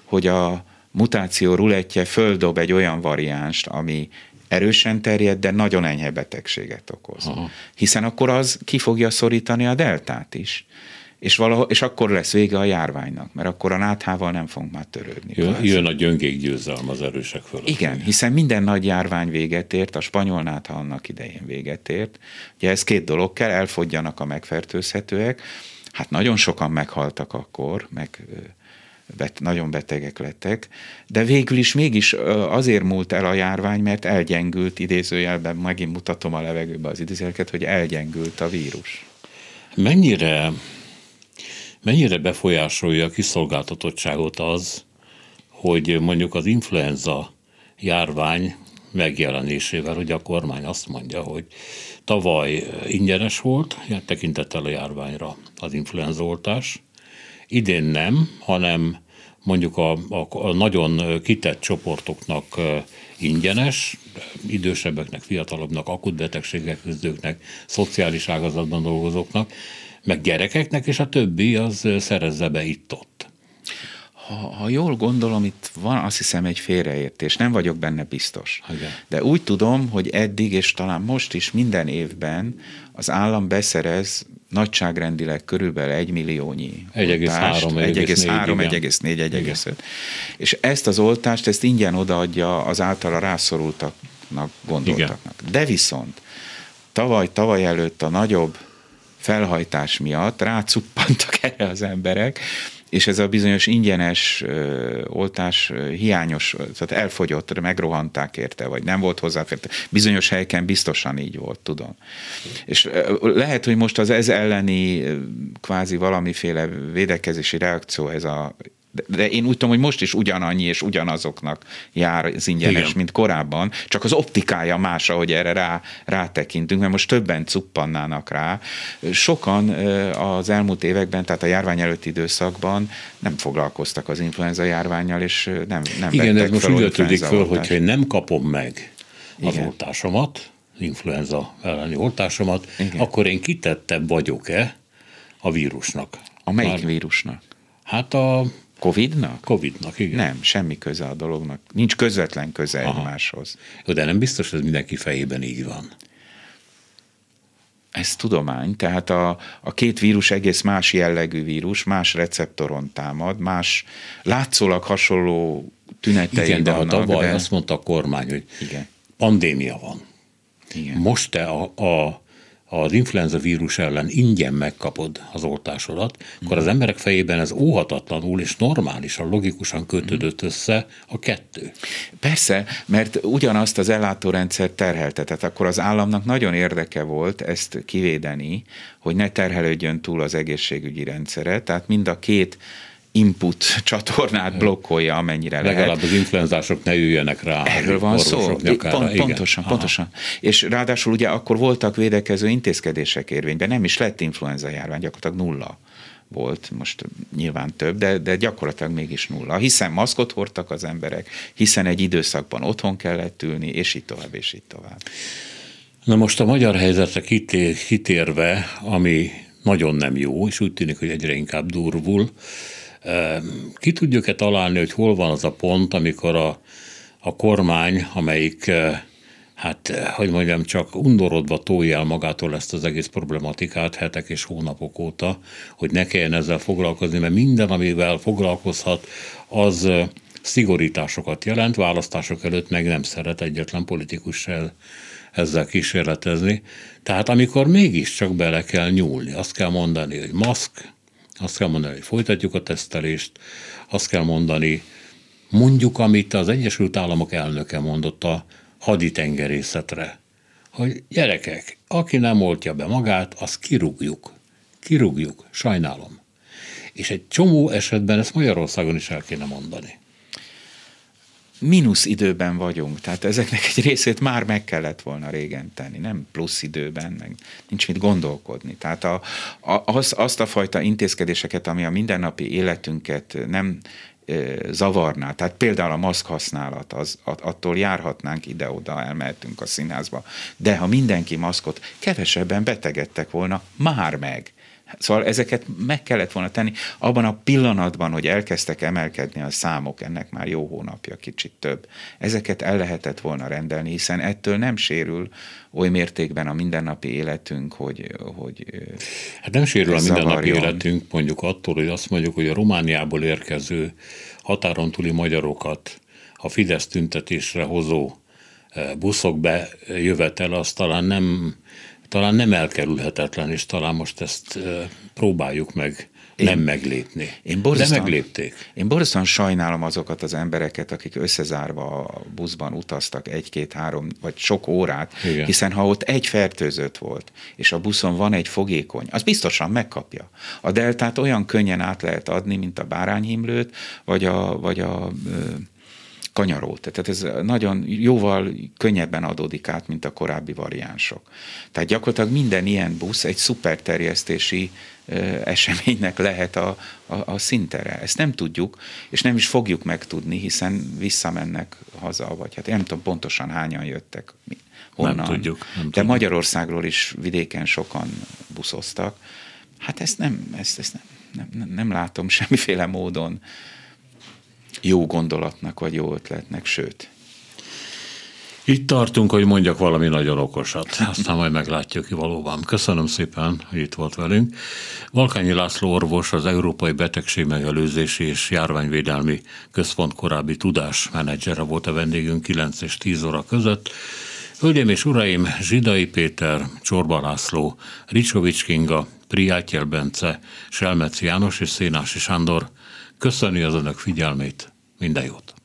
hogy a mutáció rulettje földob egy olyan variánst, ami erősen terjed, de nagyon enyhe betegséget okoz. Aha. Hiszen akkor az ki fogja szorítani a deltát is. És, valahol, és akkor lesz vége a járványnak, mert akkor a náthával nem fogunk már törődni. Jön, jön a gyöngék győzelm az erősek fölött. Igen, hiszen minden nagy járvány véget ért, a spanyol nátha annak idején véget ért. Ugye ez két dolog kell, elfogjanak a megfertőzhetőek, hát nagyon sokan meghaltak akkor, meg bet, nagyon betegek lettek, de végül is mégis azért múlt el a járvány, mert elgyengült, idézőjelben megint mutatom a levegőbe az idézőjeleket, hogy elgyengült a vírus. Mennyire, mennyire befolyásolja a kiszolgáltatottságot az, hogy mondjuk az influenza járvány megjelenésével, hogy a kormány azt mondja, hogy tavaly ingyenes volt, tekintettel a járványra az influenzoltás, Idén nem, hanem mondjuk a, a, a nagyon kitett csoportoknak ingyenes, idősebbeknek, fiatalabbnak, akut betegségek küzdőknek, szociális ágazatban dolgozóknak, meg gyerekeknek, és a többi az szerezze be itt-ott. Ha, ha jól gondolom, itt van azt hiszem egy félreértés, nem vagyok benne biztos. Igen. De úgy tudom, hogy eddig, és talán most is minden évben az állam beszerez nagyságrendileg körülbelül egy milliónyi 1,3, 1,4, 1,5. És ezt az oltást, ezt ingyen odaadja az általa rászorultaknak gondoltaknak. Igen. De viszont tavaly, tavaly előtt a nagyobb felhajtás miatt rácuppantak [laughs] erre az emberek, és ez a bizonyos ingyenes ö, oltás hiányos, tehát elfogyott, megrohanták érte, vagy nem volt hozzáférte. Bizonyos helyeken biztosan így volt, tudom. És lehet, hogy most az ez elleni ö, kvázi valamiféle védekezési reakció, ez a De, én úgy tudom, hogy most is ugyanannyi és ugyanazoknak jár az ingyenes, Igen. mint korábban, csak az optikája más, ahogy erre rá, rátekintünk, mert most többen cuppannának rá. Sokan az elmúlt években, tehát a járvány előtti időszakban nem foglalkoztak az influenza járványjal, és nem, nem Igen, ez most úgy ötődik föl, hogyha én nem kapom meg az Igen. oltásomat, influenza elleni oltásomat, Igen. akkor én kitettebb vagyok-e a vírusnak? A melyik Már, vírusnak? Hát a Covidnak? Covidnak, igen. Nem, semmi köze a dolognak. Nincs közvetlen köze Aha. egymáshoz. Jó, de nem biztos, hogy mindenki fejében így van. Ez tudomány, tehát a, a két vírus egész más jellegű vírus, más receptoron támad, más látszólag hasonló tünetei Igen, de vannak, a tavaly de... azt mondta a kormány, hogy Igen. pandémia van. Igen. Most te a, a az influenza vírus ellen ingyen megkapod az oltásodat, akkor az emberek fejében ez óhatatlanul és normálisan, logikusan kötődött össze a kettő. Persze, mert ugyanazt az ellátórendszer terhelte, tehát akkor az államnak nagyon érdeke volt ezt kivédeni, hogy ne terhelődjön túl az egészségügyi rendszere, tehát mind a két input csatornát blokkolja, amennyire Legalább lehet. Legalább az influenzások ne üljenek rá. Erről van szó. Pont, pontosan, Aha. pontosan. És ráadásul ugye akkor voltak védekező intézkedések érvényben, nem is lett influenza járvány, gyakorlatilag nulla volt, most nyilván több, de, de gyakorlatilag mégis nulla. Hiszen maszkot hordtak az emberek, hiszen egy időszakban otthon kellett ülni, és így tovább, és így tovább. Na most a magyar helyzetre kitérve, ami nagyon nem jó, és úgy tűnik, hogy egyre inkább durvul, ki tudjuk-e találni, hogy hol van az a pont, amikor a, a kormány, amelyik hát, hogy mondjam, csak undorodva tolja el magától ezt az egész problematikát hetek és hónapok óta, hogy ne kelljen ezzel foglalkozni, mert minden, amivel foglalkozhat, az szigorításokat jelent, választások előtt meg nem szeret egyetlen politikussal ezzel kísérletezni. Tehát amikor mégiscsak bele kell nyúlni, azt kell mondani, hogy maszk, azt kell mondani, hogy folytatjuk a tesztelést, azt kell mondani, mondjuk, amit az Egyesült Államok elnöke mondott a haditengerészetre, hogy gyerekek, aki nem oltja be magát, azt kirúgjuk. Kirúgjuk, sajnálom. És egy csomó esetben ezt Magyarországon is el kéne mondani mínusz időben vagyunk, tehát ezeknek egy részét már meg kellett volna régen tenni, nem plusz időben, meg nincs mit gondolkodni. Tehát a, a, az, azt a fajta intézkedéseket, ami a mindennapi életünket nem zavarná. Tehát például a maszk használat, az, attól járhatnánk ide-oda, elmehetünk a színházba. De ha mindenki maszkot, kevesebben betegedtek volna már meg. Szóval ezeket meg kellett volna tenni. Abban a pillanatban, hogy elkezdtek emelkedni a számok, ennek már jó hónapja, kicsit több, ezeket el lehetett volna rendelni, hiszen ettől nem sérül oly mértékben a mindennapi életünk, hogy... hogy hát nem sérül a mindennapi életünk mondjuk attól, hogy azt mondjuk, hogy a Romániából érkező határon túli magyarokat a Fidesz tüntetésre hozó buszok bejövetel, az talán nem talán nem elkerülhetetlen, és talán most ezt próbáljuk meg én, nem meglépni. Én borzasztóan, De meglépték. Én borzasztóan sajnálom azokat az embereket, akik összezárva a buszban utaztak egy-két-három vagy sok órát, Igen. hiszen ha ott egy fertőzött volt, és a buszon van egy fogékony, az biztosan megkapja. A deltát olyan könnyen át lehet adni, mint a bárányhimlőt, vagy a, vagy a kanyarót. Tehát ez nagyon jóval könnyebben adódik át, mint a korábbi variánsok. Tehát gyakorlatilag minden ilyen busz egy szuperterjesztési eseménynek lehet a, a, a szintere. Ezt nem tudjuk, és nem is fogjuk megtudni, hiszen visszamennek haza, vagy hát nem tudom pontosan hányan jöttek, honnan. Nem tudjuk. Nem De tudjuk. Magyarországról is vidéken sokan buszoztak. Hát ezt nem, ezt, ezt nem, nem, nem látom [laughs] semmiféle módon jó gondolatnak, vagy jó ötletnek, sőt. Itt tartunk, hogy mondjak valami nagyon okosat, aztán majd meglátjuk ki valóban. Köszönöm szépen, hogy itt volt velünk. Valkányi László orvos, az Európai Betegség Megelőzési és Járványvédelmi Központ korábbi tudásmenedzsere volt a vendégünk 9 és 10 óra között. Hölgyeim és uraim, Zsidai Péter, Csorba László, Ricsovics Kinga, Priátyel Bence, Selmec János és Szénási Sándor Köszönjük az önök figyelmét, minden jót!